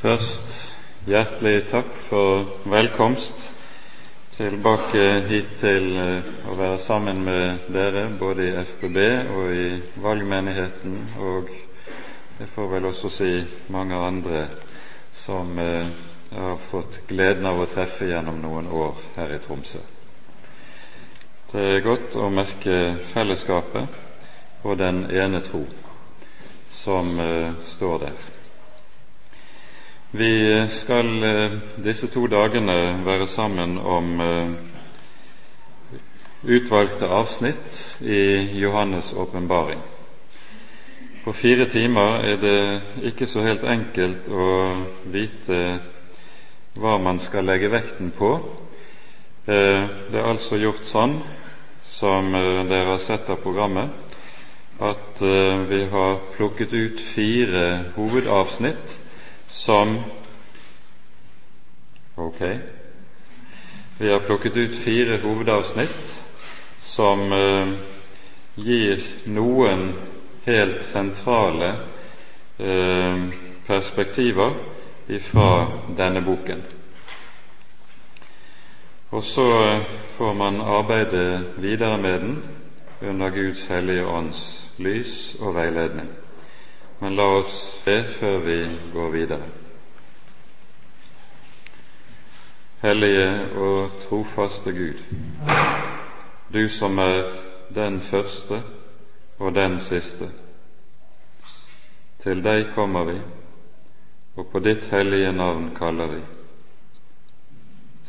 Først hjertelig takk for velkomst tilbake hit til eh, å være sammen med dere både i FBB og i valgmenigheten, og jeg får vel også si mange andre som jeg eh, har fått gleden av å treffe gjennom noen år her i Tromsø. Det er godt å merke fellesskapet og den ene tro som uh, står der. Vi skal eh, disse to dagene være sammen om eh, utvalgte avsnitt i Johannes' åpenbaring. På fire timer er det ikke så helt enkelt å vite hva man skal legge vekten på. Eh, det er altså gjort sånn, som dere har sett av programmet, at vi har plukket ut fire hovedavsnitt som Ok. Vi har plukket ut fire hovedavsnitt som eh, gir noen helt sentrale eh, perspektiver fra denne boken. Og så får man arbeide videre med den under Guds hellige ånds lys og veiledning. Men la oss be før vi går videre. Hellige og trofaste Gud, du som er den første og den siste. Til deg kommer vi, og på ditt hellige navn kaller vi.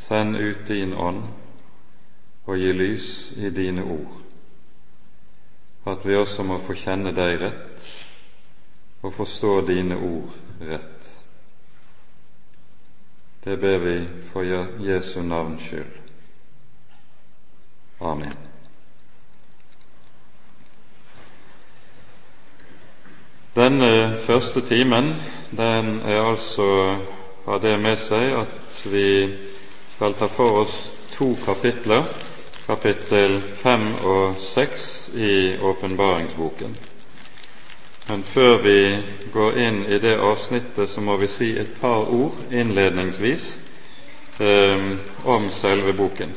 Send ut din ånd og gi lys i dine ord, at vi også må få kjenne deg rett og forstå dine ord rett. Det ber vi for Jesu navns skyld. Amen. Denne første timen den er altså har det med seg at vi skal ta for oss to kapitler, kapittel fem og seks i åpenbaringsboken. Men før vi går inn i det avsnittet, så må vi si et par ord innledningsvis eh, om selve boken.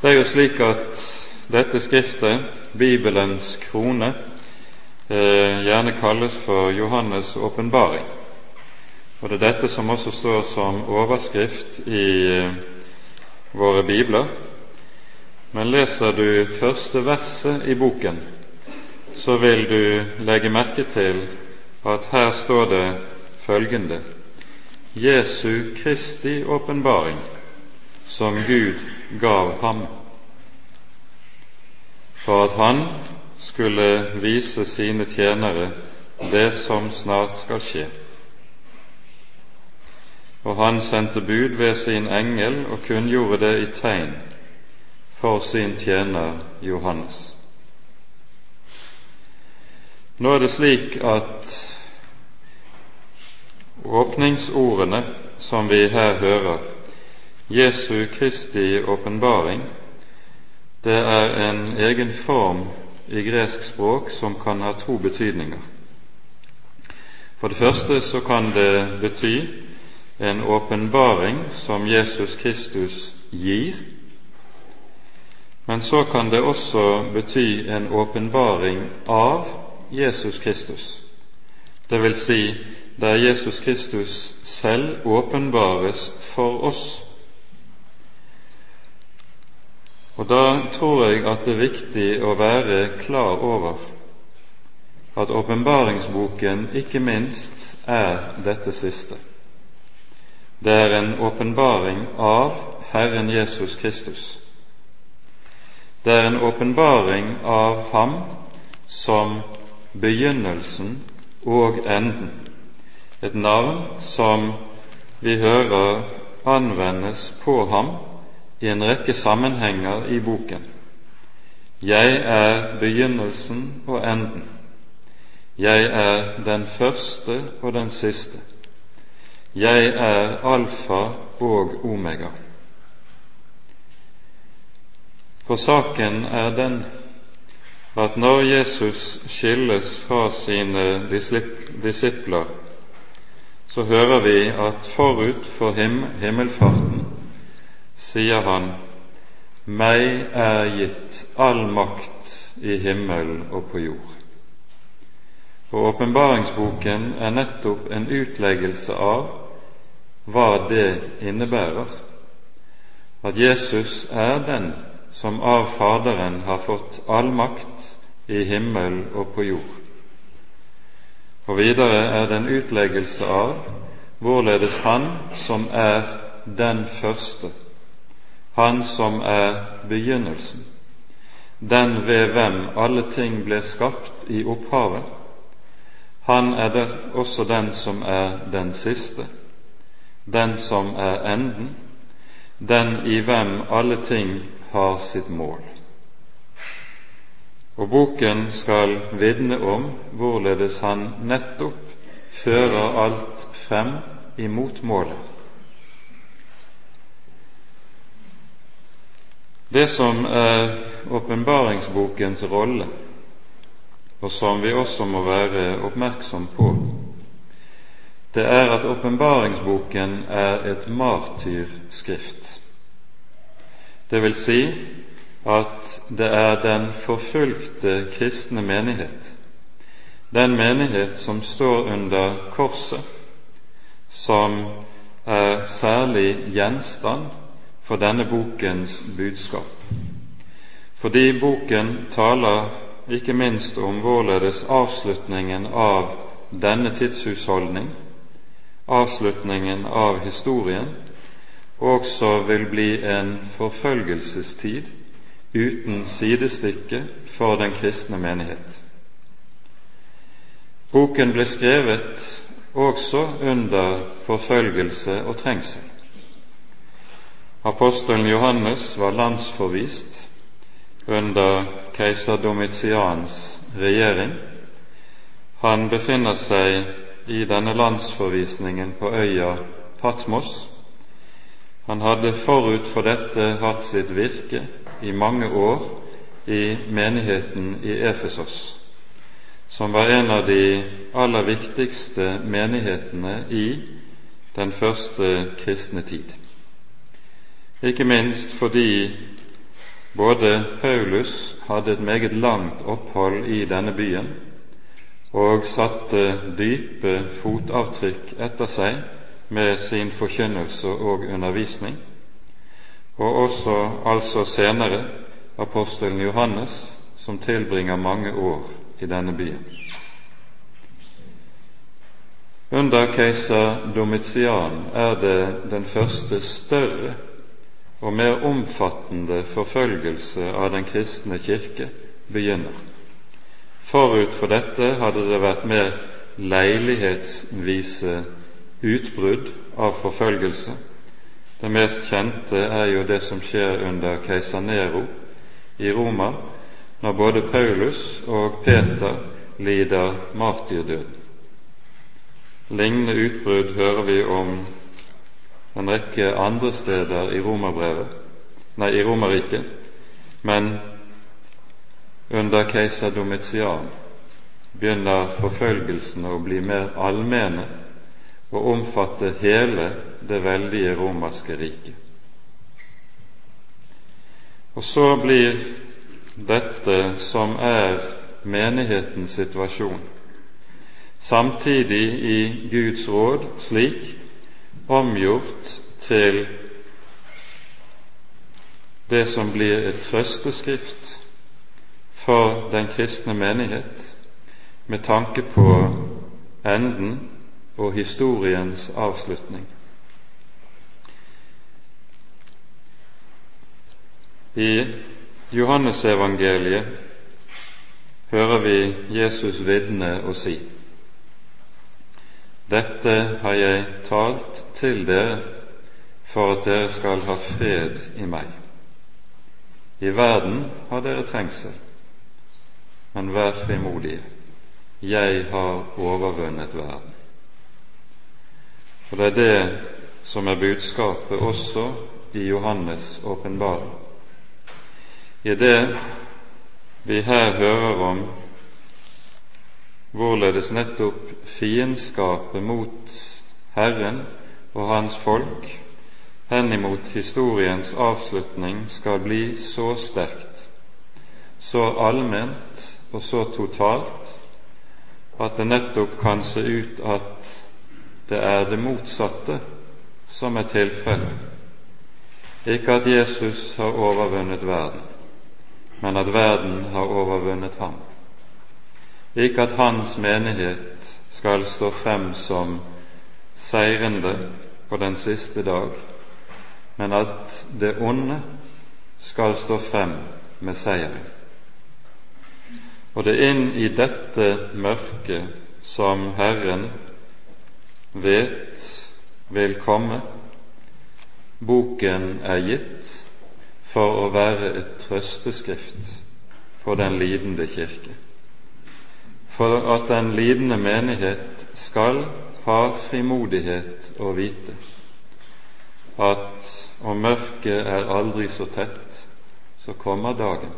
Det er jo slik at dette skriftet, Bibelens krone, eh, gjerne kalles for Johannes' åpenbaring. Og det er dette som også står som overskrift i eh, våre bibler. Men leser du første verset i boken, så vil du legge merke til at her står det følgende Jesu Kristi åpenbaring som Gud gav ham, for at han skulle vise sine tjenere det som snart skal skje. Og han sendte bud ved sin engel og kunngjorde det i tegn for sin tjener Johannes. Nå er det slik at åpningsordene som vi her hører, Jesu Kristi åpenbaring, det er en egen form i gresk språk som kan ha to betydninger. For det første så kan det bety en åpenbaring som Jesus Kristus gir, men så kan det også bety en åpenbaring av Jesus Kristus, det vil si der Jesus Kristus selv åpenbares for oss. Og Da tror jeg at det er viktig å være klar over at åpenbaringsboken ikke minst er dette siste. Det er en åpenbaring av Herren Jesus Kristus. Det er en åpenbaring av Ham som begynnelsen og enden, et navn som vi hører anvendes på ham i en rekke sammenhenger i boken. Jeg er begynnelsen og enden. Jeg er den første og den siste. Jeg er alfa og omega. For saken er den at når Jesus skilles fra sine disipler så hører vi at forut for him himmelfarten sier han meg er gitt all makt i himmel og på jord. Og åpenbaringsboken er nettopp en utleggelse av hva det innebærer, at Jesus er den som av Faderen har fått all makt i himmel og på jord. Og videre er det en utleggelse av hvorledes Han som er den første, Han som er begynnelsen, den ved hvem alle ting ble skapt i opphavet, han er det også den som er den siste, den som er enden, den i hvem alle ting har sitt mål. Og boken skal vitne om hvorledes han nettopp fører alt frem imot målet. Det som er åpenbaringsbokens rolle, og som vi også må være oppmerksom på, det er at åpenbaringsboken er et martyrskrift. Det vil si at det er den forfulgte kristne menighet, den menighet som står under korset, som er særlig gjenstand for denne bokens budskap. Fordi boken taler ikke minst om hvorledes avslutningen av denne tidshusholdning, avslutningen av historien, også vil bli en forfølgelsestid uten sidestykke for den kristne menighet. Boken ble skrevet også under forfølgelse og trengsel. Apostelen Johannes var landsforvist under keiser Domitians regjering. Han befinner seg i denne landsforvisningen på øya Patmos. Han hadde forut for dette hatt sitt virke i mange år i menigheten i Efesos, som var en av de aller viktigste menighetene i den første kristne tid. Ikke minst fordi både Paulus hadde et meget langt opphold i denne byen og satte dype fotavtrykk etter seg med sin forkynnelse og undervisning, og også altså senere apostelen Johannes, som tilbringer mange år i denne byen. Under keiser Domitian er det den første større og mer omfattende forfølgelse av den kristne kirke begynner. Forut for dette hadde det vært mer leilighetsvise utbrudd av forfølgelse, det mest kjente er jo det som skjer under keiser Nero i Roma, når både Paulus og Peter lider martyrdød. Lignende utbrudd hører vi om en rekke andre steder i nei, i Romerriket, men under keiser Domitian begynner forfølgelsene å bli mer allmenne og omfatte hele det veldige romerske riket. Og så blir dette som er menighetens situasjon, samtidig i Guds råd slik omgjort til det som blir et trøsteskrift for den kristne menighet med tanke på enden og historiens avslutning. I Johannesevangeliet hører vi Jesus vitne og si:" Dette har jeg talt til dere for at dere skal ha fred i meg. I verden har dere trengsel, men vær frimodige. Jeg har overvunnet verden. Og det er det som er budskapet også i Johannes' åpenbaring. I det vi her hører om hvorledes nettopp fiendskapet mot Herren og Hans folk henimot historiens avslutning skal bli så sterkt, så allment og så totalt at det nettopp kan se ut at det er det motsatte som er tilfellet. Ikke at Jesus har overvunnet verden, men at verden har overvunnet ham. Ikke at hans menighet skal stå frem som seirende på den siste dag, men at det onde skal stå frem med seieren. Og det er inn i dette mørket som Herren vet vil komme. Boken er gitt for å være et trøsteskrift for den lidende kirke. For at den lidende menighet skal ha frimodighet å vite at om mørket er aldri så tett, så kommer dagen,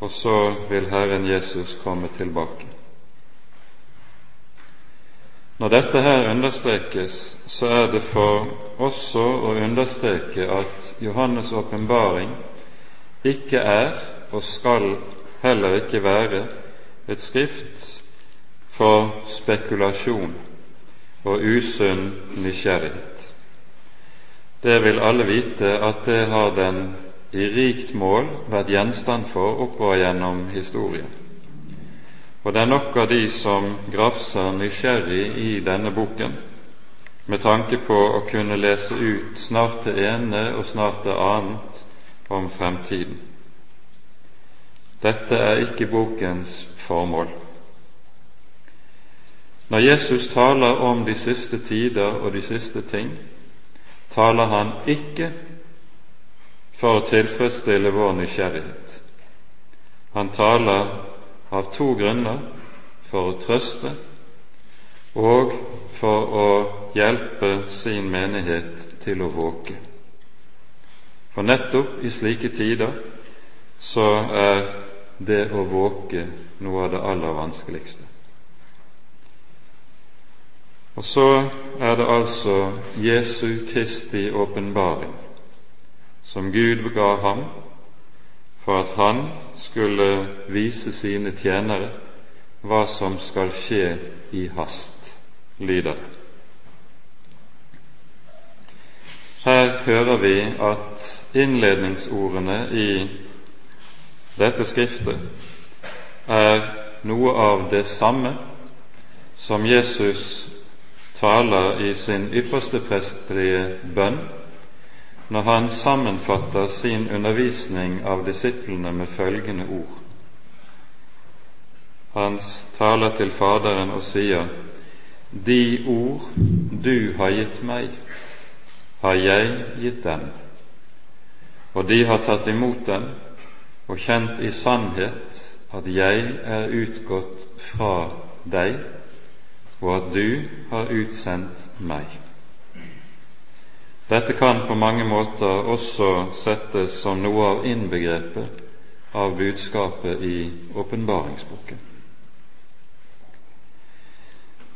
og så vil Herren Jesus komme tilbake. Når dette her understrekes, så er det for også å understreke at Johannes' åpenbaring ikke er, og skal heller ikke være, et skrift for spekulasjon og usunn nysgjerrighet. Det vil alle vite at det har den i rikt mål vært gjenstand for oppover gjennom historien. Og det er nok av de som grafser nysgjerrig i denne boken, med tanke på å kunne lese ut snart det ene og snart det annet om fremtiden. Dette er ikke bokens formål. Når Jesus taler om de siste tider og de siste ting, taler han ikke for å tilfredsstille vår nysgjerrighet. Han taler av to grunner for å trøste og for å hjelpe sin menighet til å våke. For nettopp i slike tider så er det å våke noe av det aller vanskeligste. Og så er det altså Jesu Kristi åpenbaring som Gud ga ham for at han skulle vise sine tjenere hva som skal skje i hast, lyder det. Her hører vi at innledningsordene i dette skriftet er noe av det samme som Jesus taler i sin ypperste prestelige bønn når han sammenfatter sin undervisning av disiplene med følgende ord. Han taler til Faderen og sier:" De ord du har gitt meg, har jeg gitt dem, og de har tatt imot dem og kjent i sannhet at jeg er utgått fra deg, og at du har utsendt meg. Dette kan på mange måter også settes som noe av innbegrepet av budskapet i åpenbaringsboken.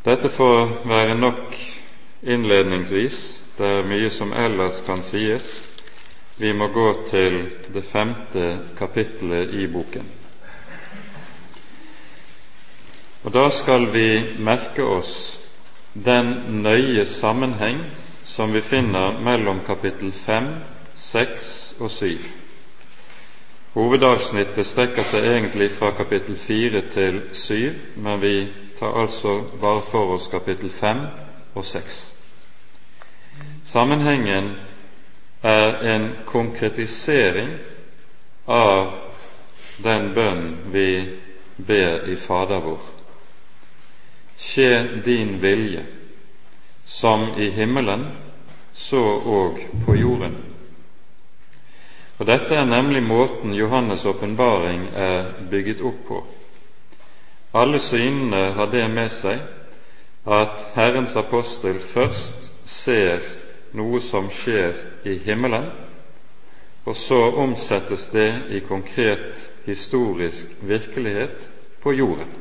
Dette får være nok innledningsvis. Det er mye som ellers kan sies. Vi må gå til det femte kapittelet i boken. Og Da skal vi merke oss den nøye sammenheng som vi finner mellom kapittel 5, 6 og 7. Hovedavsnittet strekker seg egentlig fra kapittel 4 til 7, men vi tar altså bare for oss kapittel 5 og 6. Sammenhengen er en konkretisering av den bønn vi ber i Fader vår. Skje din vilje som i himmelen, så òg på jorden. Og Dette er nemlig måten Johannes' åpenbaring er bygget opp på. Alle synene har det med seg at Herrens apostel først ser noe som skjer i himmelen, og så omsettes det i konkret historisk virkelighet på jorden.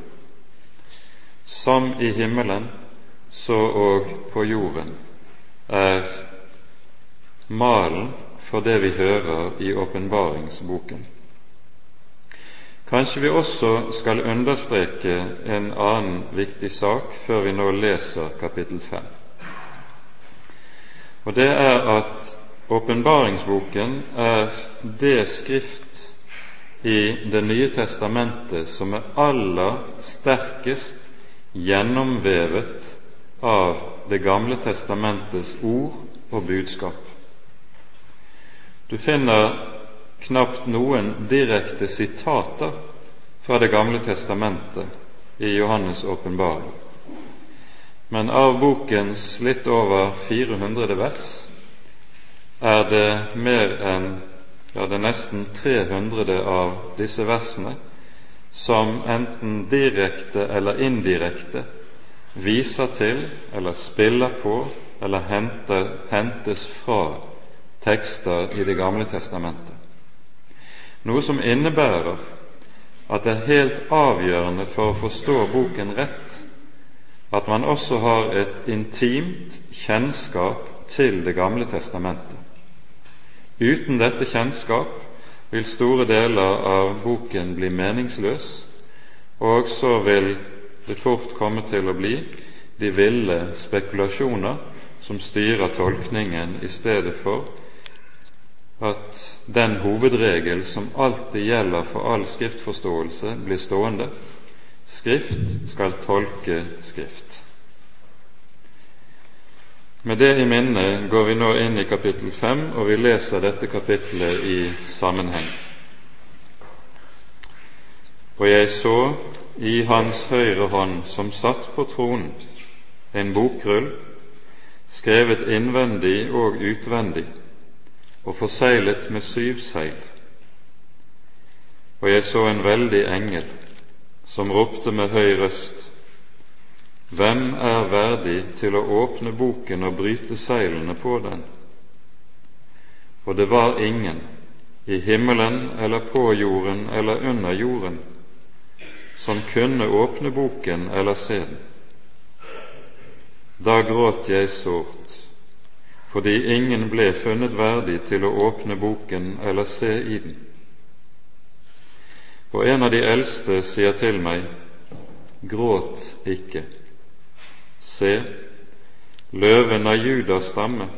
Som i himmelen, så og på jorden, er malen for det vi hører i åpenbaringsboken. Kanskje vi også skal understreke en annen viktig sak før vi nå leser kapittel 5. Og det er at åpenbaringsboken er det skrift i Det nye testamentet som er aller sterkest gjennomvevet av Det gamle testamentets ord og budskap. Du finner knapt noen direkte sitater fra Det gamle testamentet i Johannes' åpenbaring. Men av bokens litt over 400 vers er det mer enn ja, det er nesten 300 av disse versene som enten direkte eller indirekte viser til eller spiller på eller henter, hentes fra tekster i Det gamle testamentet. Noe som innebærer at det er helt avgjørende for å forstå boken rett at man også har et intimt kjennskap til Det gamle testamentet. Uten dette kjennskap vil store deler av boken bli meningsløs, og så vil det fort komme til å bli de ville spekulasjoner som styrer tolkningen, i stedet for at den hovedregel som alltid gjelder for all skriftforståelse, blir stående Skrift skal tolke Skrift. Med det i minne går vi nå inn i kapittel fem, og vi leser dette kapittelet i sammenheng. Og jeg så i hans høyre hånd, som satt på tronen, en bokrull skrevet innvendig og utvendig og forseglet med syv seil. Og jeg så en veldig engel som ropte med høy røst, Hvem er verdig til å åpne boken og bryte seilene på den? Og det var ingen, i himmelen eller på jorden eller under jorden, som kunne åpne boken eller se den. Da gråt jeg sårt, fordi ingen ble funnet verdig til å åpne boken eller se i den. Og en av de eldste sier til meg, gråt ikke. Se, løven av Judas stamme,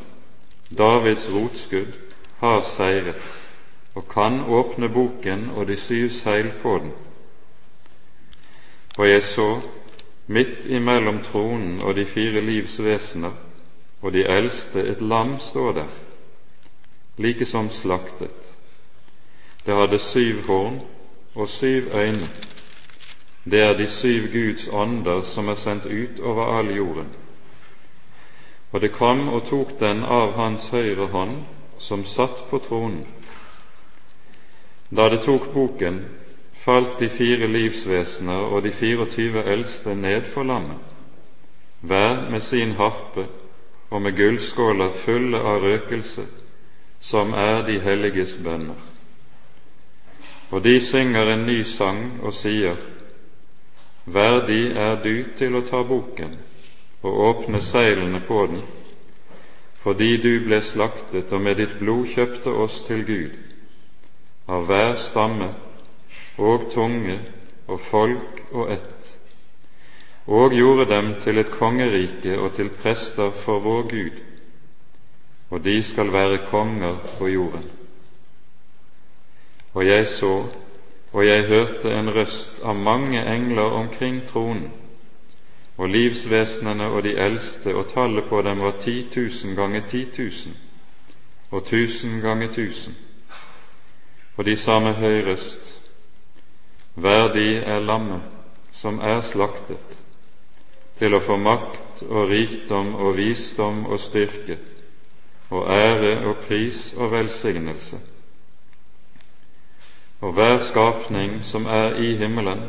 Davids rotskudd, har seiret og kan åpne boken og de syv seil på den. Og jeg så midt imellom tronen og de fire livs vesener og de eldste et lam stå der, like som slaktet. Det hadde syv horn og syv øyne. Det er de syv Guds ånder som er sendt ut over all jorden. Og det kom og tok den av hans høyre hånd, som satt på tronen. Da det tok boken, falt de fire livsvesener og de 24 eldste ned for lammet, hver med sin harpe og med gullskåler fulle av røkelse, som er de helliges bønner. Og de synger en ny sang og sier:" Verdig er du til å ta boken og åpne seilene på den, fordi du ble slaktet og med ditt blod kjøpte oss til Gud, av hver stamme og tunge og folk og ett, og gjorde dem til et kongerike og til prester for vår Gud, og de skal være konger på jorden. Og jeg så, og jeg hørte en røst av mange engler omkring tronen, og livsvesenene og de eldste, og tallet på dem var ti tusen ganger ti tusen, og tusen ganger tusen. Og de sa med høy røst, Verdig er lammet som er slaktet, til å få makt og rikdom og visdom og styrke og ære og pris og velsignelse. Og hver skapning som er i himmelen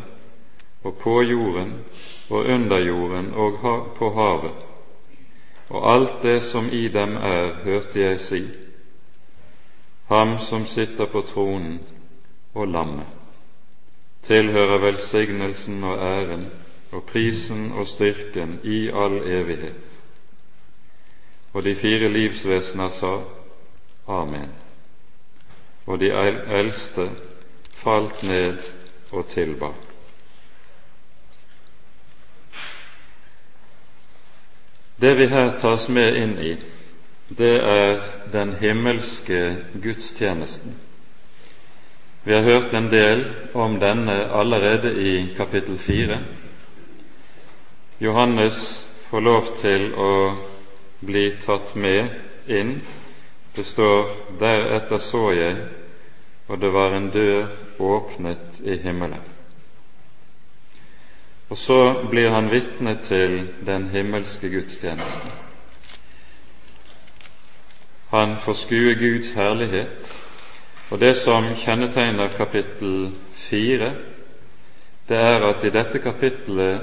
og på jorden og under jorden og på havet, og alt det som i dem er, hørte jeg si, Ham som sitter på tronen og lammet tilhører velsignelsen og æren og prisen og styrken i all evighet. Og de fire livsvesener sa Amen. Og de eldste falt ned og tilba. Det vi her tas med inn i, det er den himmelske gudstjenesten. Vi har hørt en del om denne allerede i kapittel fire. Johannes får lov til å bli tatt med inn. Det står 'deretter så jeg, og det var en dør åpnet i himmelen'. Og så blir han vitne til den himmelske gudstjenesten. Han får skue Guds herlighet og Det som kjennetegner kapittel fire, det er at i dette kapittelet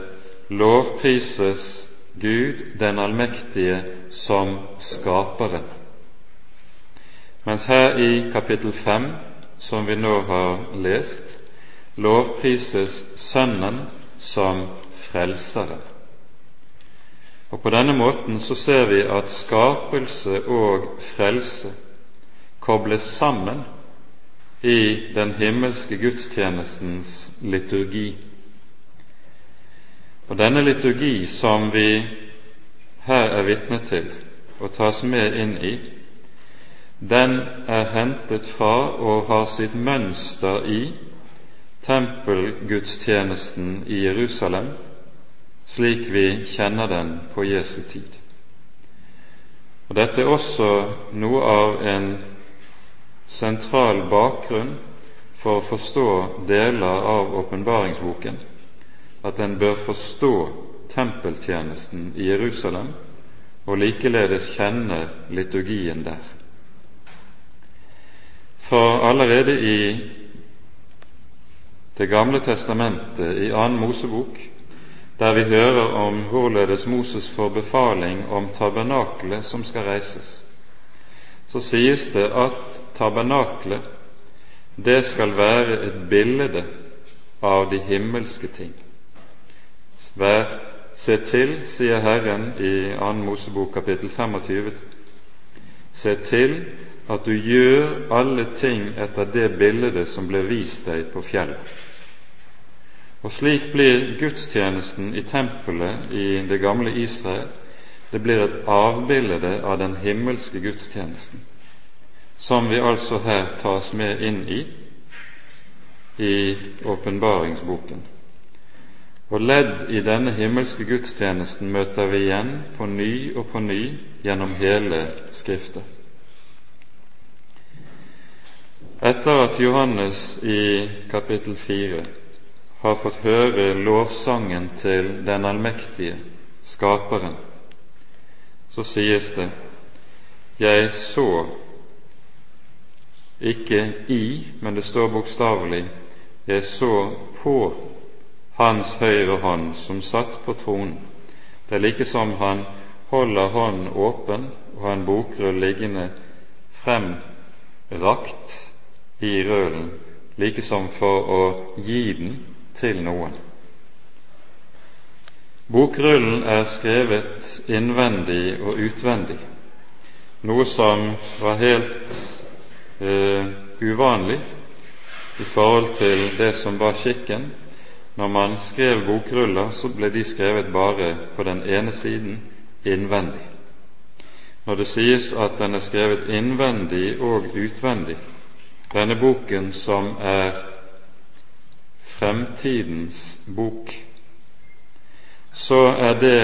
lovprises Gud den allmektige som skaperen. Mens her i kapittel fem, som vi nå har lest, lovprises Sønnen som frelseren. Og På denne måten så ser vi at skapelse og frelse kobles sammen i den himmelske gudstjenestens liturgi. Og denne liturgi som vi her er vitne til og tas med inn i, den er hentet fra og har sitt mønster i tempelgudstjenesten i Jerusalem, slik vi kjenner den på Jesu tid. Og Dette er også noe av en sentral bakgrunn for å forstå deler av åpenbaringsboken, at en bør forstå tempeltjenesten i Jerusalem og likeledes kjenne liturgien der. For allerede i Det gamle testamentet, i annen Mosebok, der vi hører om hvorledes Moses får befaling om tabernakelet som skal reises, så sies det at tabernaklet, det skal være et bilde av de himmelske ting. Vær, se til, sier Herren i 2. Mosebok kapittel 25, se til at du gjør alle ting etter det bildet som ble vist deg på fjellet. Og slik blir gudstjenesten i tempelet i det gamle Israel det blir et avbilde av den himmelske gudstjenesten, som vi altså her tas med inn i i åpenbaringsboken. Og ledd i denne himmelske gudstjenesten møter vi igjen på ny og på ny gjennom hele Skriftet. Etter at Johannes i kapittel fire har fått høre lovsangen til den allmektige Skaperen, så sies det Jeg så ikke i, men det står bokstavelig Jeg så på Hans høyre hånd som satt på tronen. Det er like som han holder hånden åpen og har en bokrull liggende fremrakt i rullen, like som for å gi den til noen. Bokrullen er skrevet innvendig og utvendig, noe som var helt eh, uvanlig i forhold til det som var skikken. Når man skrev bokruller, så ble de skrevet bare på den ene siden innvendig. Når det sies at den er skrevet innvendig og utvendig, denne boken som er fremtidens bok, så er det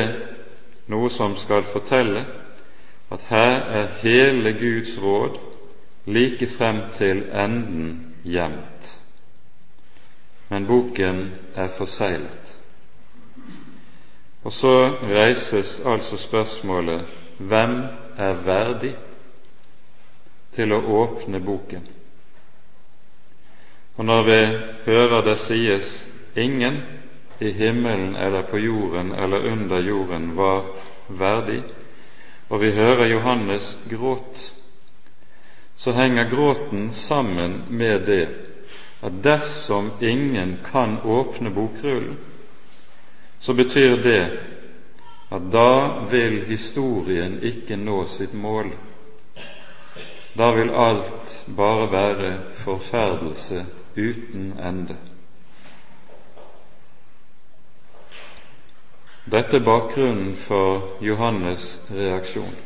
noe som skal fortelle at her er hele Guds råd like frem til enden gjemt. Men boken er forseglet. Og så reises altså spørsmålet hvem er verdig til å åpne boken? Og når vi hører det sies ingen i himmelen eller på jorden eller under jorden var verdig, og vi hører Johannes gråt, så henger gråten sammen med det at dersom ingen kan åpne bokrullen, så betyr det at da vil historien ikke nå sitt mål. Da vil alt bare være forferdelse uten ende. Dette er bakgrunnen for Johannes' reaksjon.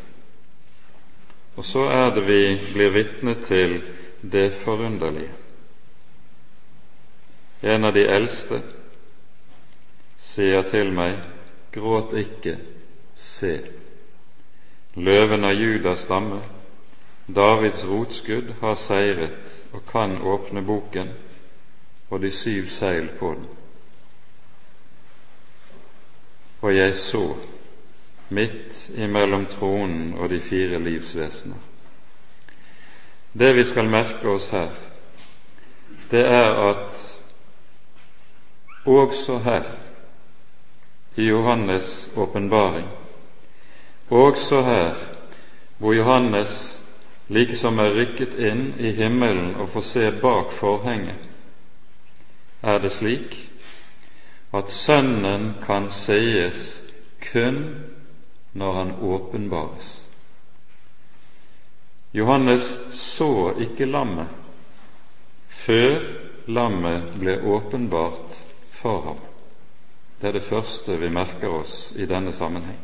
Og så er det vi blir vitne til det forunderlige. En av de eldste sier til meg, gråt ikke, se, løven av Judas stamme, Davids rotskudd, har seiret og kan åpne boken og de syv seil på den. Og jeg så midt imellom tronen og de fire livsvesener. Det vi skal merke oss her, det er at også her i Johannes' åpenbaring, også her hvor Johannes likesom er rykket inn i himmelen og får se bak forhenget, er det slik at Sønnen kan sees kun når han åpenbares. Johannes så ikke lammet før lammet ble åpenbart for ham. Det er det første vi merker oss i denne sammenheng.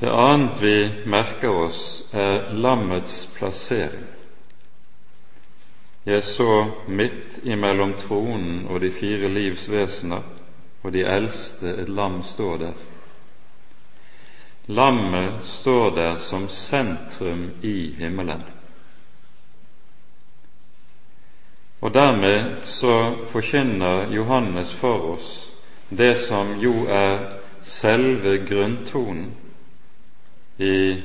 Det annet vi merker oss, er lammets plassering. Jeg så midt imellom tronen og de fire livs vesener og de eldste et lam stå der. Lammet står der som sentrum i himmelen. Og dermed så forkynner Johannes for oss det som jo er selve grunntonen i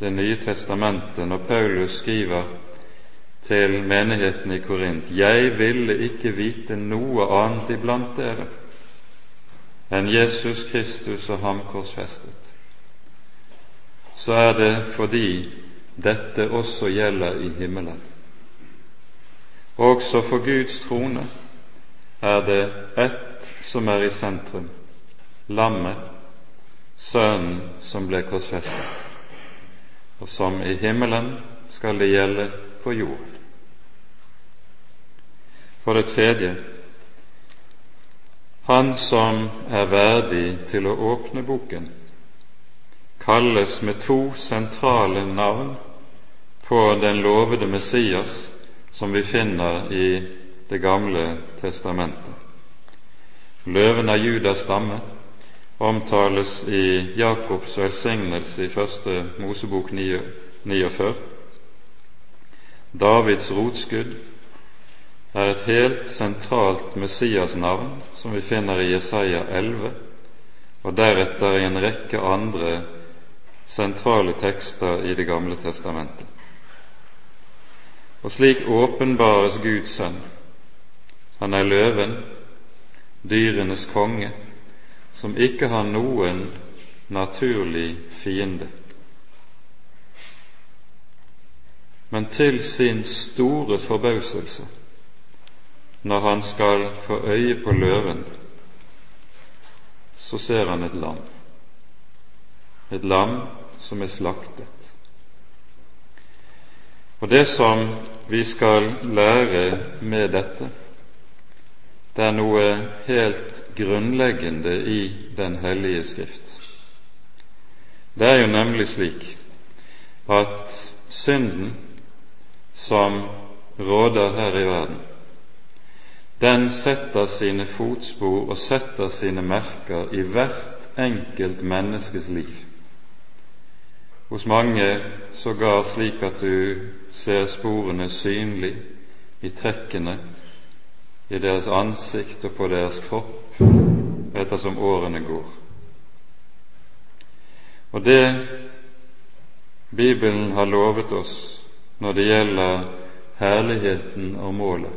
Det nye testamentet når Paulus skriver til menigheten i Korint Jeg ville ikke vite noe annet iblant dere enn Jesus Kristus og ham korsfestet. Så er det fordi dette også gjelder i himmelen. Også for Guds trone er det ett som er i sentrum lammet, Sønnen som ble korsfestet, og som i himmelen skal det gjelde på jorden. For det tredje han som er verdig til å åpne boken, kalles med to sentrale navn på den lovede Messias som vi finner i Det gamle testamentet. Løven av Judas stamme omtales i Jakobs velsignelse i første Mosebok 49. Davids rotskudd er et helt sentralt Messias-navn som vi finner i Jesaja 11, og deretter i en rekke andre sentrale tekster i Det gamle testamentet. Og slik åpenbares Guds sønn. Han er løven, dyrenes konge, som ikke har noen naturlig fiende. Men til sin store forbauselse, når han skal få øye på løven, så ser han et lam, et lam som er slaktet. Og det som vi skal lære med dette, det er noe helt grunnleggende i Den hellige Skrift. Det er jo nemlig slik at synden som råder her i verden, den setter sine fotspor og setter sine merker i hvert enkelt menneskes liv. Hos mange sågar slik at du ser sporene synlig i trekkene i deres ansikt og på deres kropp ettersom årene går. Og det Bibelen har lovet oss når det gjelder herligheten og målet,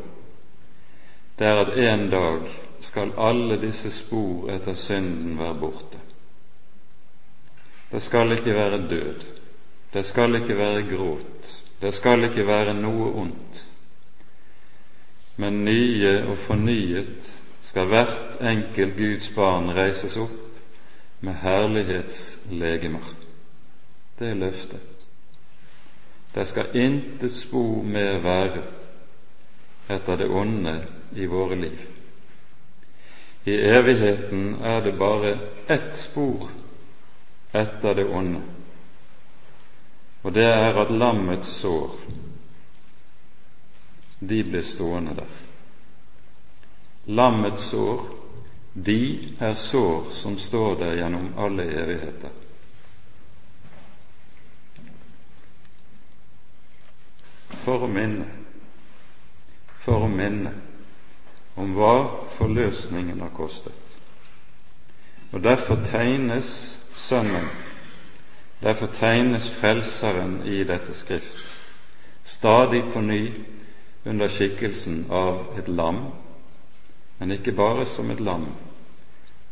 det er at en dag skal alle disse spor etter synden være borte. Det skal ikke være død, det skal ikke være gråt, det skal ikke være noe ondt, men nye og fornyet skal hvert enkelt Guds barn reises opp med herlighetslegemer. Det er løftet. Det skal intet spor mer være etter det onde i våre liv. I evigheten er det bare ett spor etter det onde, og det er at lammets sår, de blir stående der. Lammets sår, de er sår som står der gjennom alle evigheter. For å minne, for å minne om hva forløsningen har kostet. Og derfor tegnes Sønnen, derfor tegnes Frelseren i dette skrift, stadig på ny under skikkelsen av et lam men ikke bare som et lam,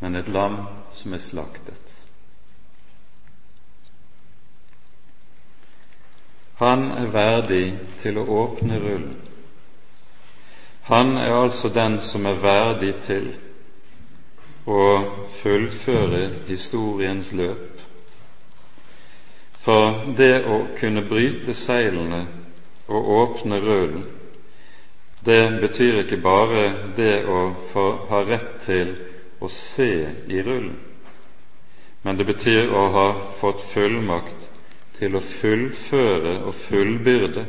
men et lam som er slaktet. Han er verdig til å åpne rullen. Han er altså den som er verdig til å fullføre historiens løp. For det å kunne bryte seilene og åpne rullen, det betyr ikke bare det å få ha rett til å se i rullen, men det betyr å ha fått fullmakt til å fullføre og fullbyrde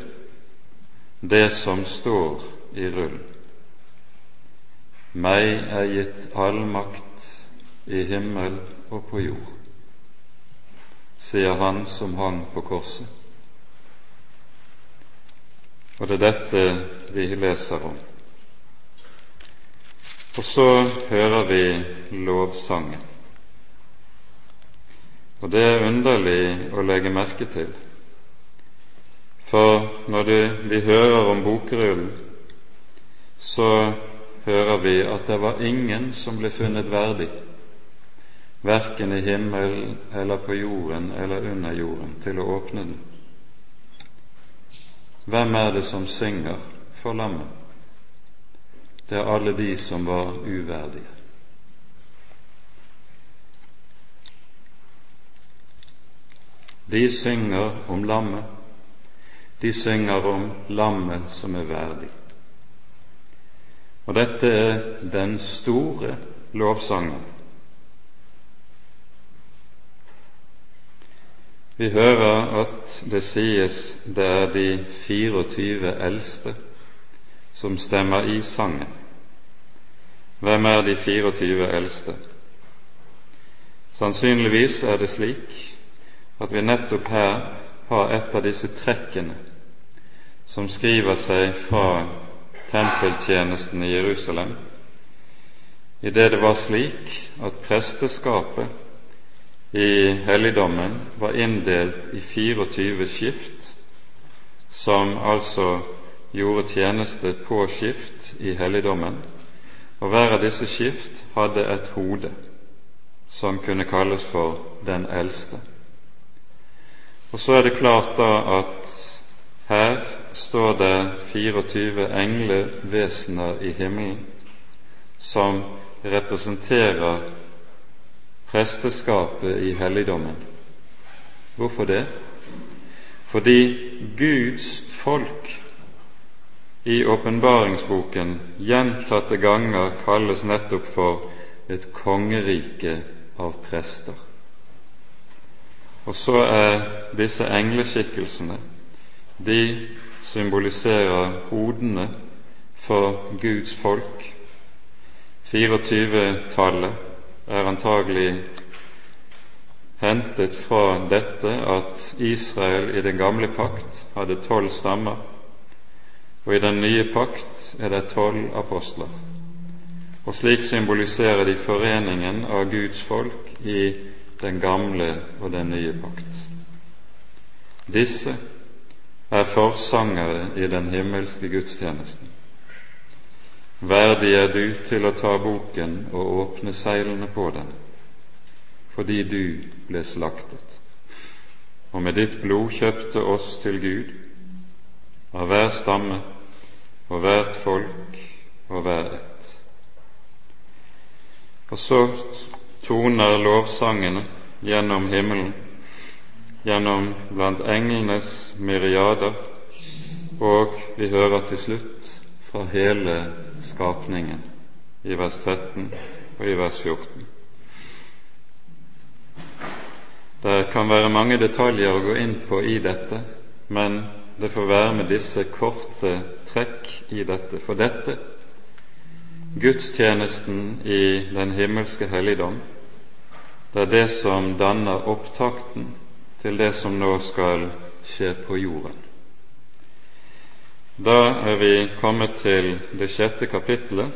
det som står i rullen. Meg er gitt all makt i himmel og på jord, sier han som hang på korset. Og det er dette vi leser om. Og så hører vi lovsangen. Og det er underlig å legge merke til, for når det, vi hører om bokrullen, så hører vi at det var ingen som ble funnet verdig, verken i himmelen eller på jorden eller under jorden, til å åpne den. Hvem er det som synger for lammet? Det er alle de som var uverdige. De synger om lammet, de synger om lammet som er verdig. Og dette er den store lovsangen Vi hører at det sies det er de 24 eldste som stemmer i sangen. Hvem er de 24 eldste? Sannsynligvis er det slik at vi nettopp her har et av disse trekkene som skriver seg fra tempeltjenesten i Jerusalem, i det det var slik at presteskapet i helligdommen var inndelt i 24 skift, som altså gjorde tjeneste på skift i helligdommen, og hver av disse skift hadde et hode som kunne kalles for den eldste. Og så er det klart da at her står det 24 englevesener i himmelen som representerer presteskapet i helligdommen. Hvorfor det? Fordi Guds folk i åpenbaringsboken gjentatte ganger kalles nettopp for et kongerike av prester. Og så er disse engleskikkelsene de symboliserer hodene for Guds folk. 24-tallet er antagelig hentet fra dette at Israel i den gamle pakt hadde tolv stammer, og i den nye pakt er det tolv apostler. Og slik symboliserer de foreningen av Guds folk i den gamle og den nye pakt. Disse er forsangere i den himmelske gudstjenesten. Verdig er du til å ta boken og åpne seilene på den, fordi du ble slaktet, og med ditt blod kjøpte oss til Gud, av hver stamme og hvert folk og hver ett. Og så toner lovsangene gjennom himmelen, gjennom blant englenes myriader, og vi hører til slutt fra hele skapningen i vers 13 og i vers 14. Det kan være mange detaljer å gå inn på i dette, men det får være med disse korte trekk i dette. For dette, gudstjenesten i den himmelske helligdom, det er det som danner opptakten til det som nå skal skje på jorden. Da er vi kommet til det sjette kapittelet,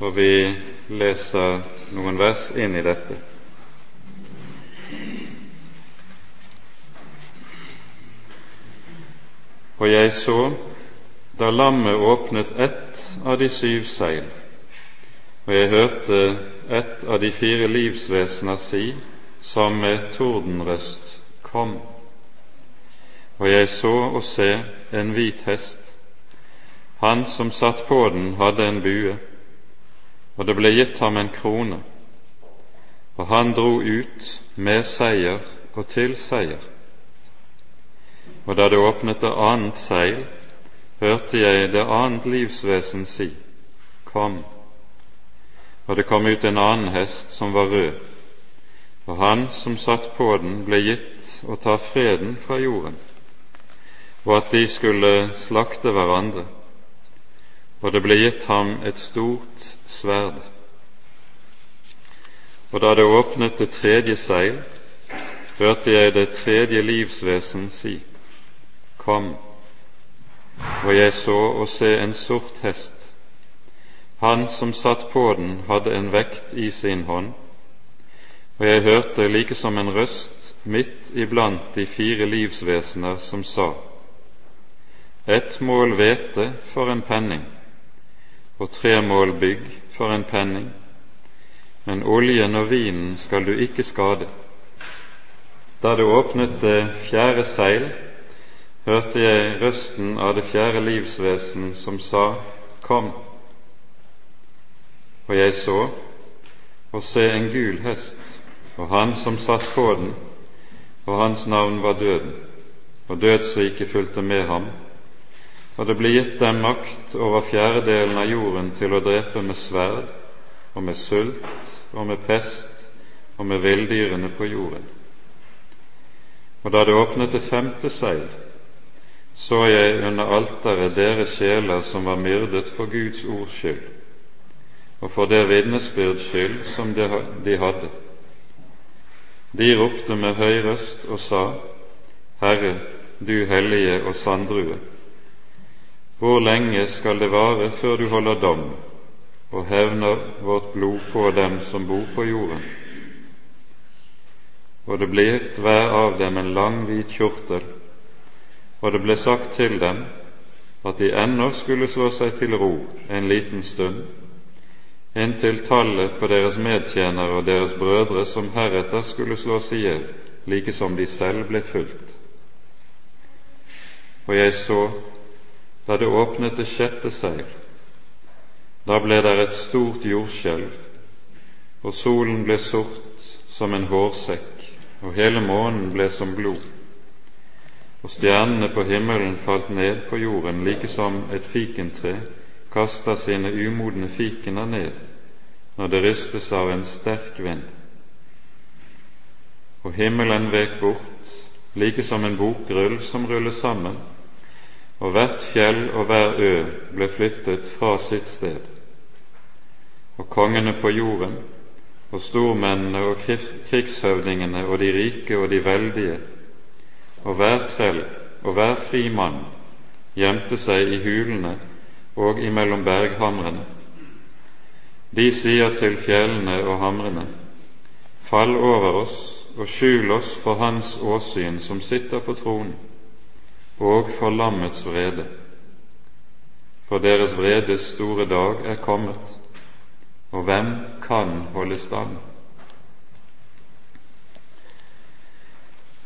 og vi leser noen vers inn i dette. Og jeg så da lammet åpnet ett av de syv seil, og jeg hørte et av de fire livsvesener si som med tordenrøst Kom. Og jeg så og se en hvit hest. Han som satt på den, hadde en bue, og det ble gitt ham en krone, og han dro ut med seier og til seier. Og da det åpnet det annet seil, hørte jeg det annet livsvesen si, Kom. Og det kom ut en annen hest som var rød, og han som satt på den, ble gitt å ta freden fra jorden, og at de skulle slakte hverandre, og det ble gitt ham et stort sverd. Og da det åpnet det tredje seil, hørte jeg det tredje livsvesen si, Kom, og jeg så og se en sort hest. Han som satt på den, hadde en vekt i sin hånd, og jeg hørte like som en røst midt iblant de fire livsvesener som sa:" Ett mål hvete for en penning, og tre mål bygg for en penning, men oljen og vinen skal du ikke skade. Da det åpnet det fjerde seil, hørte jeg røsten av det fjerde livsvesen som sa, Kom. Og jeg så og se en gul hest, og han som satt på den, og hans navn var Døden, og dødsriket fulgte med ham. Og det ble gitt dem makt over fjerdedelen av jorden til å drepe med sverd og med sult og med pest og med villdyrene på jorden. Og da det åpnet det femte seil, så jeg under alteret deres sjeler som var myrdet for Guds ords skyld, og for det vitnesbyrds skyld som de hadde. De ropte med høy røst og sa, Herre, du hellige og sanddrue, hvor lenge skal det vare før du holder dom og hevner vårt blod på dem som bor på jorden? Og det ble gitt hver av dem en lang, hvit kjortel og det ble sagt til dem at de ennå skulle slå seg til ro en liten stund, inntil tallet på deres medtjenere og deres brødre som heretter skulle slås i hjel, like som de selv ble fulgt. Og jeg så, da det åpnet det sjette seil, da ble der et stort jordskjelv, og solen ble sort som en hårsekk, og hele månen ble som blod og stjernene på himmelen falt ned på jorden like som et fikentre kaster sine umodne fikener ned når det rystes av en sterk vind. Og himmelen vek bort like som en bokrull som rulles sammen, og hvert fjell og hver ø ble flyttet fra sitt sted. Og kongene på jorden, og stormennene og krigshøvdingene og de rike og de veldige og hver trell og hver fri mann gjemte seg i hulene og imellom berghamrene. De sier til fjellene og hamrene, Fall over oss og skjul oss for Hans åsyn som sitter på tronen, og for lammets vrede. For deres vredes store dag er kommet, og hvem kan holde stand?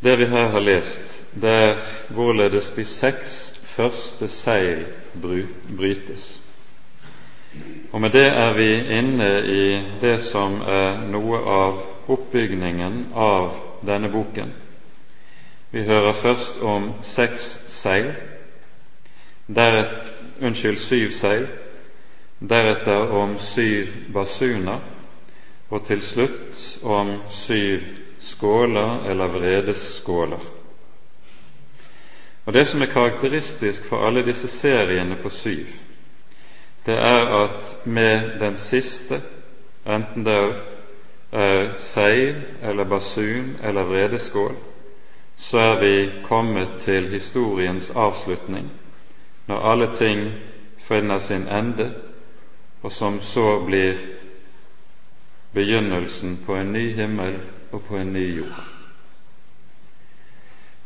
Det vi her har lest, det er hvorledes de seks første seil brytes. Og med det er vi inne i det som er noe av oppbygningen av denne boken. Vi hører først om seks seil, deretter, unnskyld, syv seil, deretter om syv basuner, og til slutt om syv skåler eller vredesskåler. Og Det som er karakteristisk for alle disse seriene på syv, det er at med den siste, enten det er seil eller basun eller vredeskål, så er vi kommet til historiens avslutning, når alle ting finner sin ende, og som så blir begynnelsen på en ny himmel og på en ny jord.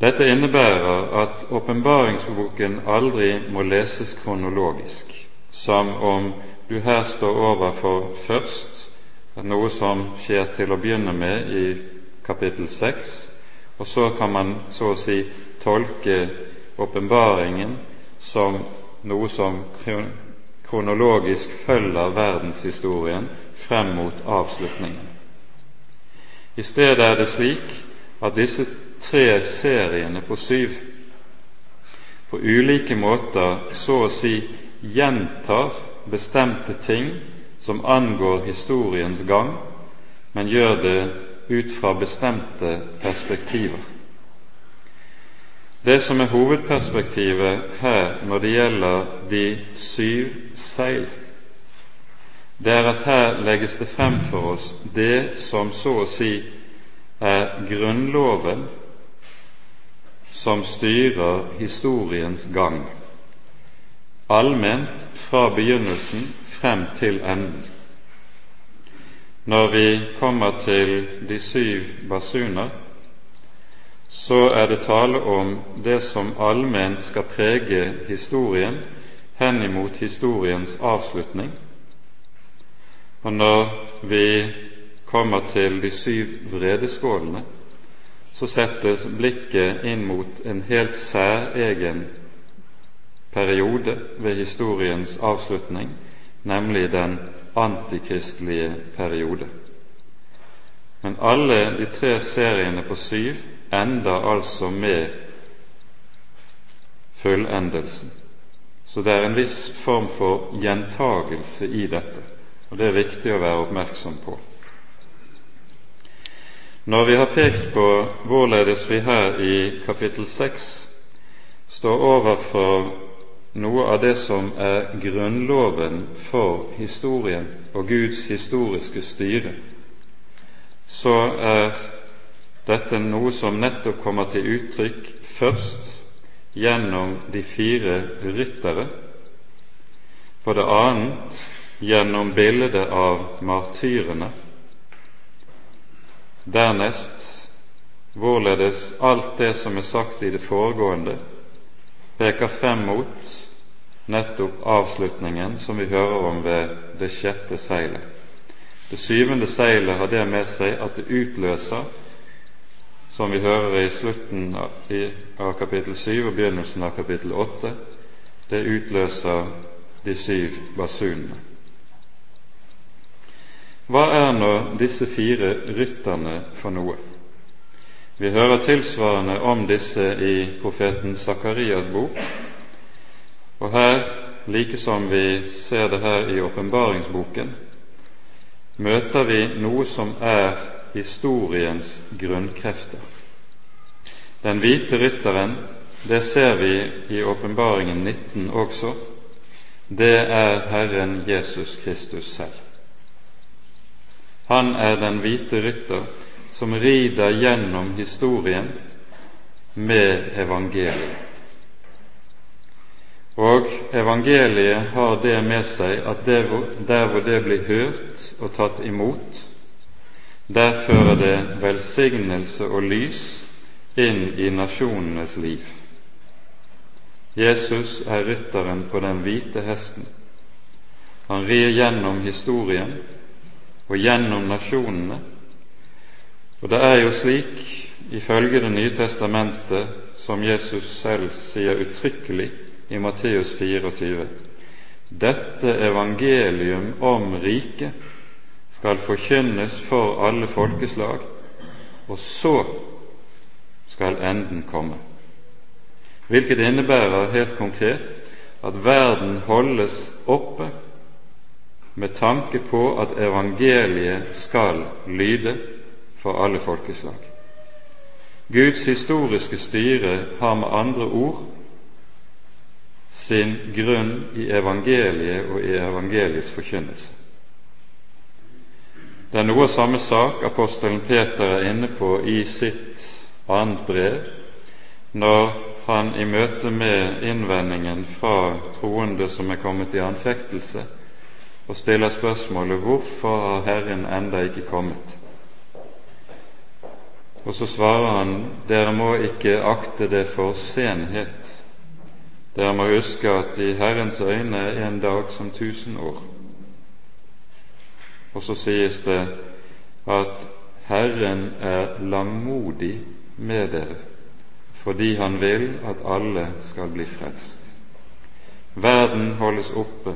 Dette innebærer at åpenbaringsboken aldri må leses kronologisk, som om du her står overfor først noe som skjer til å begynne med i kapittel 6, og så kan man så å si tolke åpenbaringen som noe som kronologisk følger verdenshistorien frem mot avslutningen. I stedet er det slik at disse tre seriene på syv på ulike måter så å si gjentar bestemte ting som angår historiens gang, men gjør det ut fra bestemte perspektiver. Det som er hovedperspektivet her når det gjelder de syv seil, det er at her legges det frem for oss det som så å si er grunnloven som styrer historiens gang, allment fra begynnelsen frem til enden. Når vi kommer til de syv basuner, så er det tale om det som allment skal prege historien henimot historiens avslutning. Og når vi kommer til de syv vredeskålene, så settes blikket inn mot en helt særegen periode ved historiens avslutning, nemlig den antikristelige periode. Men alle de tre seriene på syv ender altså med fullendelsen. Så det er en viss form for gjentagelse i dette, og det er viktig å være oppmerksom på. Når vi har pekt på hvorledes vi her i kapittel 6 står overfor noe av det som er grunnloven for historien og Guds historiske styre, så er dette noe som nettopp kommer til uttrykk først gjennom de fire ryttere, på det annet gjennom bildet av martyrene, Dernest hvorledes alt det som er sagt i det foregående, peker frem mot nettopp avslutningen som vi hører om ved det sjette seilet. Det syvende seilet har det med seg at det utløser, som vi hører i slutten av kapittel 7 og begynnelsen av kapittel 8, det utløser de syv basunene. Hva er nå disse fire rytterne for noe? Vi hører tilsvarende om disse i profeten Sakarias bok, og her, like som vi ser det her i åpenbaringsboken, møter vi noe som er historiens grunnkrefter. Den hvite rytteren, det ser vi i åpenbaringen 19 også, det er Herren Jesus Kristus selv. Han er den hvite rytter som rider gjennom historien med evangeliet. Og evangeliet har det med seg at der hvor det blir hørt og tatt imot, der fører det velsignelse og lys inn i nasjonenes liv. Jesus er rytteren på den hvite hesten. Han rir gjennom historien og gjennom nasjonene. Og det er jo slik, ifølge Det nye testamentet, som Jesus selv sier uttrykkelig i Matteus 24, dette evangelium om riket skal forkynnes for alle folkeslag, og så skal enden komme. Hvilket innebærer helt konkret at verden holdes oppe med tanke på at evangeliet skal lyde for alle folkeslag. Guds historiske styre har med andre ord sin grunn i evangeliet og i evangeliets forkynnelse. Det er noe av samme sak apostelen Peter er inne på i sitt annet brev, når han i møte med innvendingen fra troende som er kommet i anfektelse, og stiller spørsmålet hvorfor har Herren enda ikke kommet? Og så svarer han dere må ikke akte det for senhet. Dere må huske at i Herrens øyne er en dag som tusen år. Og så sies det at Herren er langmodig med dere fordi Han vil at alle skal bli frelst. Verden holdes oppe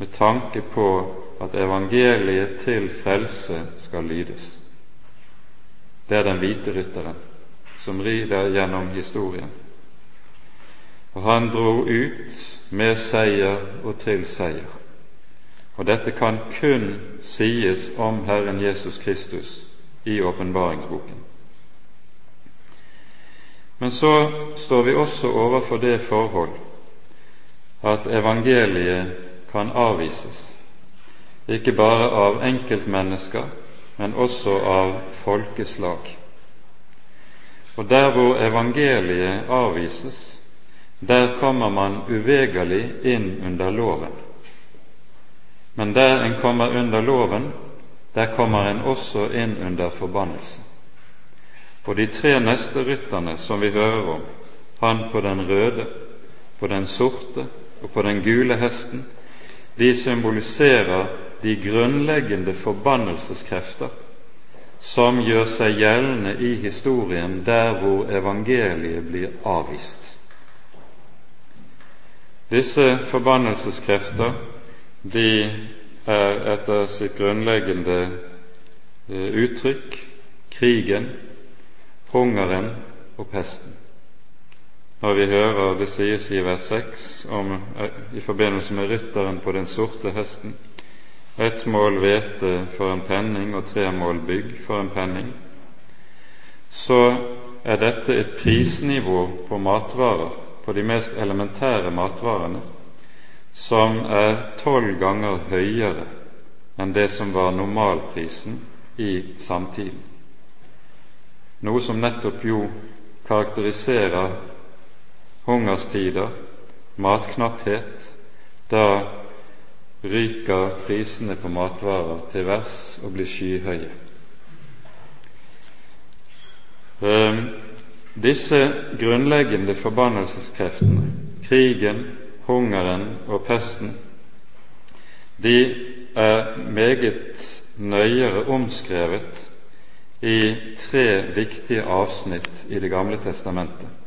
med tanke på at evangeliet til frelse skal lydes. Det er den hvite rytteren som rider gjennom historien. Og han dro ut med seier og til seier. Og dette kan kun sies om Herren Jesus Kristus i åpenbaringsboken. Men så står vi også overfor det forhold at evangeliet kan avvises, ikke bare av enkeltmennesker, men også av folkeslag. Og der hvor evangeliet avvises, der kommer man uvegerlig inn under loven. Men der en kommer under loven, der kommer en også inn under forbannelse. Og de tre neste rytterne som vi hører om, han på den røde, på den sorte og på den gule hesten, de symboliserer de grunnleggende forbannelseskrefter som gjør seg gjeldende i historien der hvor evangeliet blir avvist. Disse forbannelseskrefter de er etter sitt grunnleggende eh, uttrykk krigen, hungeren og pesten. Når vi hører det sies i vers 6 om, eh, i forbindelse med rytteren på den sorte hesten ett mål hvete for en penning og tre mål bygg for en penning, så er dette et prisnivå på matvarer, på de mest elementære matvarene, som er tolv ganger høyere enn det som var normalprisen i samtiden. Noe som nettopp jo karakteriserer hungerstider, matknapphet, da ryker prisene på matvarer til værs og blir skyhøye. Um, disse grunnleggende forbannelseskreftene, krigen, hungeren og pesten, de er meget nøyere omskrevet i tre viktige avsnitt i Det gamle testamentet.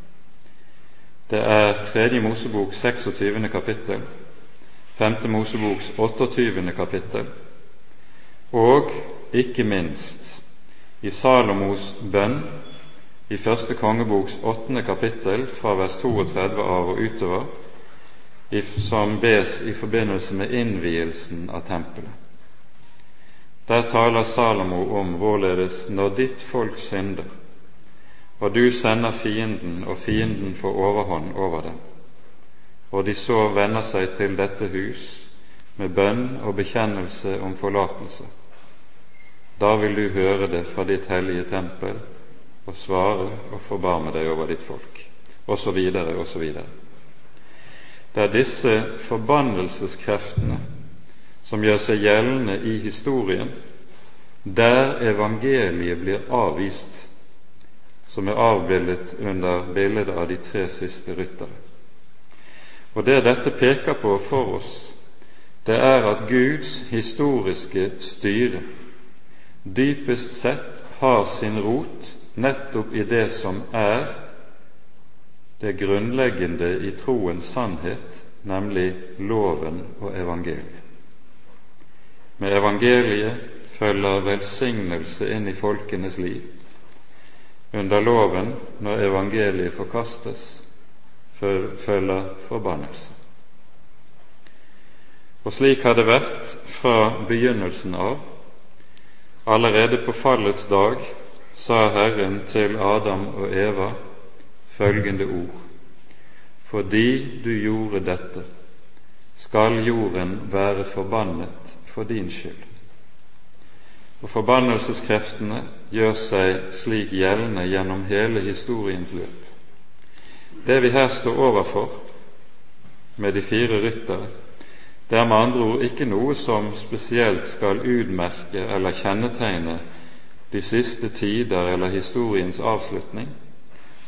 Det er Tredje Mosebok 26. kapittel, Femte Moseboks 28. kapittel, og ikke minst i Salomos bønn i Første kongeboks åttende kapittel fra vers 32 av og utover, som bes i forbindelse med innvielsen av tempelet. Der taler Salomo om hvorledes når ditt folk synder, og du sender fienden, og fienden får overhånd over dem, og de så vender seg til dette hus med bønn og bekjennelse om forlatelse, da vil du høre det fra ditt hellige tempel og svare og forbarme deg over ditt folk, osv., osv. Det er disse forbannelseskreftene som gjør seg gjeldende i historien, der evangeliet blir avvist, som er avbildet under bildet av de tre siste ryttere. Og det dette peker på for oss, det er at Guds historiske styre dypest sett har sin rot nettopp i det som er det grunnleggende i troens sannhet, nemlig loven og evangeliet. Med evangeliet følger velsignelse inn i folkenes liv. Under loven, når evangeliet forkastes, følger forbannelse. Og slik har det vært fra begynnelsen av. Allerede på fallets dag sa Herren til Adam og Eva følgende ord Fordi du gjorde dette, skal jorden være forbannet for din skyld. Og Forbannelseskreftene gjør seg slik gjeldende gjennom hele historiens løp. Det vi her står overfor med de fire ryttere, det er med andre ord ikke noe som spesielt skal utmerke eller kjennetegne de siste tider eller historiens avslutning,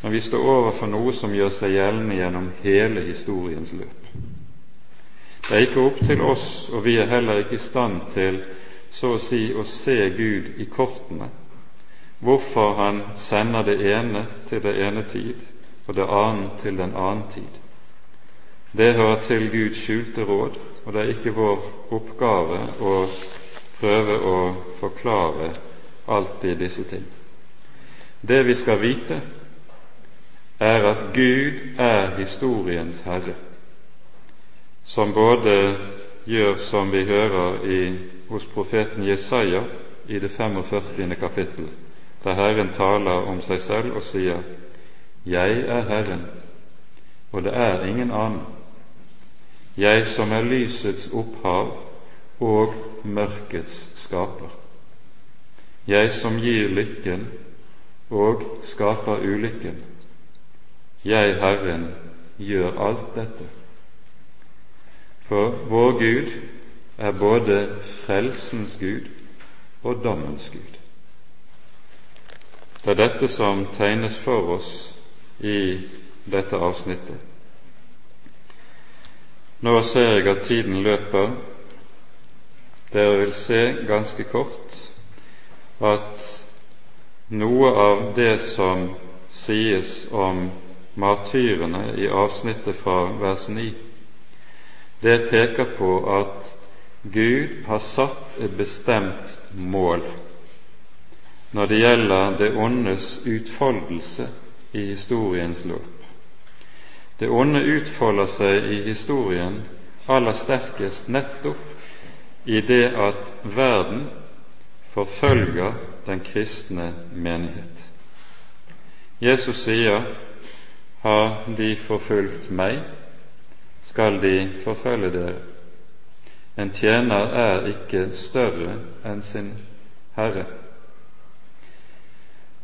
men vi står overfor noe som gjør seg gjeldende gjennom hele historiens løp. Det er ikke opp til oss, og vi er heller ikke i stand til så å si å se Gud i kortene, hvorfor Han sender det ene til det ene tid og det annet til den annen tid. Det hører til Guds skjulte råd, og det er ikke vår oppgave å prøve å forklare alltid disse ting. Det vi skal vite, er at Gud er historiens herre, som både gjør som vi hører i, hos profeten Jesaja i det 45. kapittel, der Herren taler om seg selv og sier:" Jeg er Herren, og det er ingen annen jeg som er lysets opphav og mørkets skaper. Jeg som gir lykken og skaper ulykken. Jeg, Herren, gjør alt dette. For vår Gud er både frelsens Gud og dommens Gud. Det er dette som tegnes for oss i dette avsnittet. Nå ser jeg at tiden løper. Dere vil se ganske kort at noe av det som sies om martyrene i avsnittet fra vers 9, det peker på at Gud har satt et bestemt mål når det gjelder det ondes utfoldelse i historiens løp. Det onde utfolder seg i historien aller sterkest nettopp i det at verden forfølger den kristne menighet. Jesus sier har de forfulgt meg, skal de forfølge dere. En tjener er ikke større enn sin herre.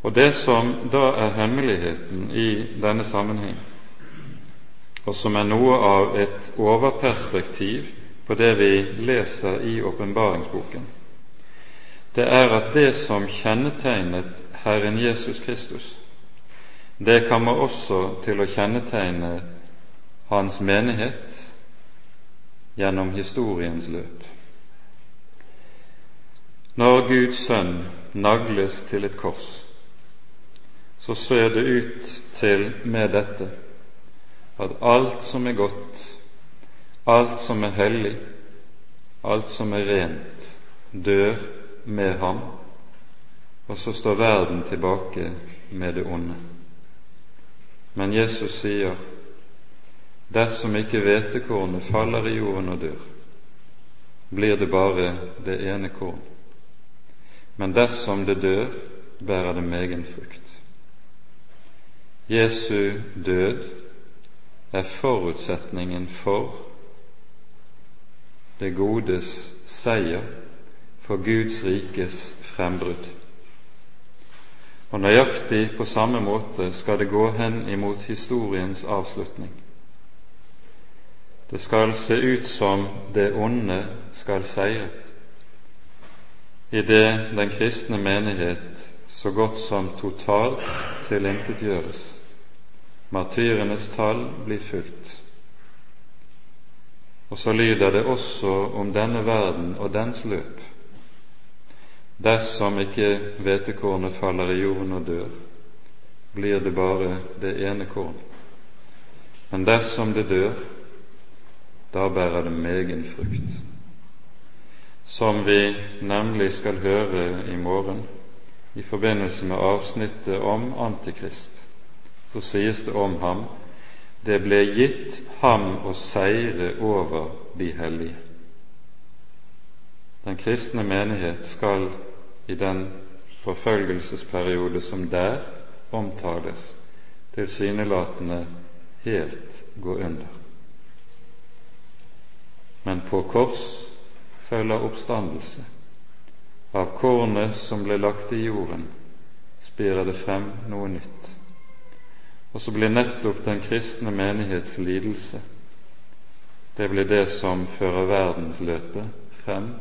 Og det som da er hemmeligheten i denne sammenheng, og som er noe av et overperspektiv på det vi leser i åpenbaringsboken, det er at det som kjennetegnet Herren Jesus Kristus, det kommer også til å kjennetegne Hans menighet gjennom historiens løp. Når Guds sønn nagles til et kors, så ser det ut til med dette at alt som er godt, alt som er hellig, alt som er rent, dør med ham, og så står verden tilbake med det onde. Men Jesus sier dersom ikke hvetekornet faller i jorden og dør, blir det bare det ene korn. Men dersom det dør, bærer det megen frukt. Jesu død er forutsetningen for det godes seier, for Guds rikes frembrudd. Og nøyaktig på samme måte skal det gå hen imot historiens avslutning. Det skal se ut som det onde skal seire, det den kristne menighet så godt som totalt tilintetgjøres Martyrenes tall blir fulgt. Og så lyder det også om denne verden og dens løp. Dersom ikke hvetekornet faller i jorden og dør, blir det bare det ene korn. Men dersom det dør, da bærer det megen frukt. Som vi nemlig skal høre i morgen i forbindelse med avsnittet om Antikrist, så sies det om ham det ble gitt ham å seire over de hellige. Den kristne menighet skal i den forfølgelsesperiode som der omtales, tilsynelatende helt gå under. Men på kors følger oppstandelse. Av kornet som ble lagt i jorden, spirer det frem noe nytt. Og så blir nettopp den kristne menighets lidelse det blir det som fører verdensløpet frem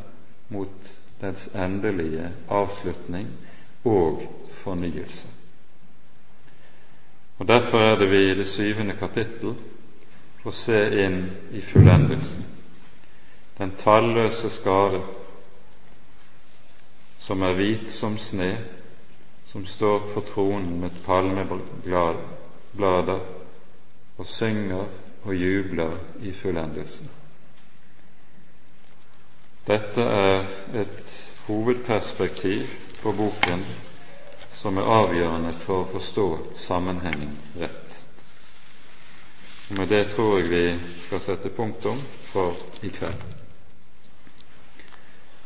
mot dens endelige avslutning og fornyelse. Og Derfor er det vi i det syvende kapittel får se inn i fullendelsen. Den talløse skare som er hvit som sne, som står på tronen med palmeblader og synger og jubler i fullendelsen. Dette er et hovedperspektiv på boken som er avgjørende for å forstå sammenhengen rett. Og Med det tror jeg vi skal sette punktum for i kveld.